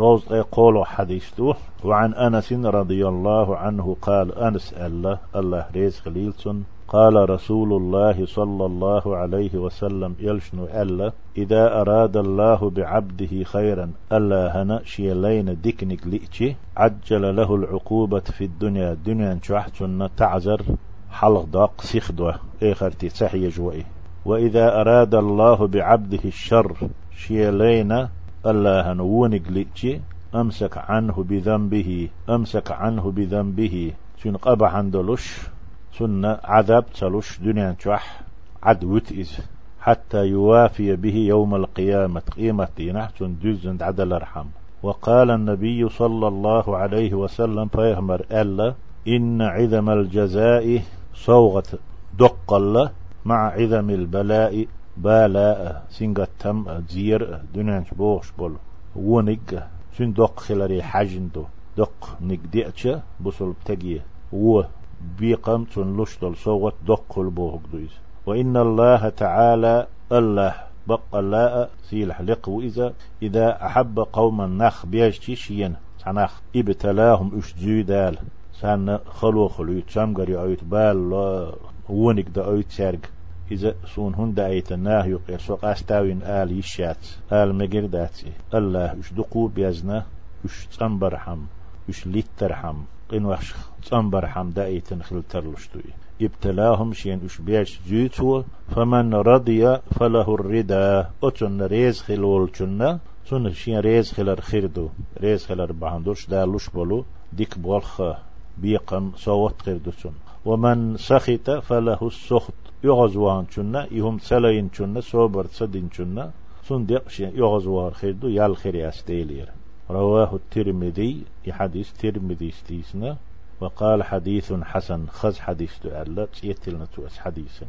روز قولوا حديث وعن أنس رضي الله عنه قال أنس الله الله ريز خليلسون قال رسول الله صلى الله عليه وسلم يلشنو ألا إذا أراد الله بعبده خيرا ألا هنا شيلين ديكنك لئتي عجل له العقوبة في الدنيا. الدنيا نشوحتنا تعزر. حلق داق سيخدوه. إيخرتي تحيي جوئي وإذا أراد الله بعبده الشر شيلين ألا هنونك لئتي أمسك عنه بذنبه أمسك عنه بذنبه. شن قبع عندلش سنة عذاب تلوش دنيا تشح؟ عد وتئز حتى يوافي به يوم القيامة. قيمة نحسن جزن عدل ارحم وقال النبي صلى الله عليه وسلم فيهمر ألا إن عظم الجزاء صوغة دق الله مع عظم البلاء بالاء سنغة تم زير دنيا بوش بول. ونق سن دق خلري حجندو دق نقدئتش بصل بتجيه و بيقم تنلشتل صوت دقل بوهق دويز. وإن الله تعالى الله بق الله سيلح لقو إذا إذا أحب قوما نخ بيجتي شين تنخ إبتلاهم إش دال سان خلو خلو يتشمغر يعيت بال ونك دا أيت سرق إذا سون هند أيت ناه يقير سوق أستاوين آل يشات آل مجر داتي. الله اش دقو بيزنا اش تنبرحم اش لترحم قين وحش تنبر حمدا ايتن خلترلشتوي ابتلاهم شين اش بيش جيتو فمن رضي فله الرضا. أتن ريز خلول سن شين ريز خلر خيردو ريز خلر بهندوش دالوش بولو ديك بولخ بيقم صوت خيردو سن ومن سخط فله السخط. يغزوان چنا يهم سلين چنا صوبر صدين چنا سن شين يغزوار خيردو يال خيري أستيلير. رواه الترمذي حديث ترمذي ستيسنا وقال حديث حسن خز حديث تؤلت يتلنا تؤس حديثا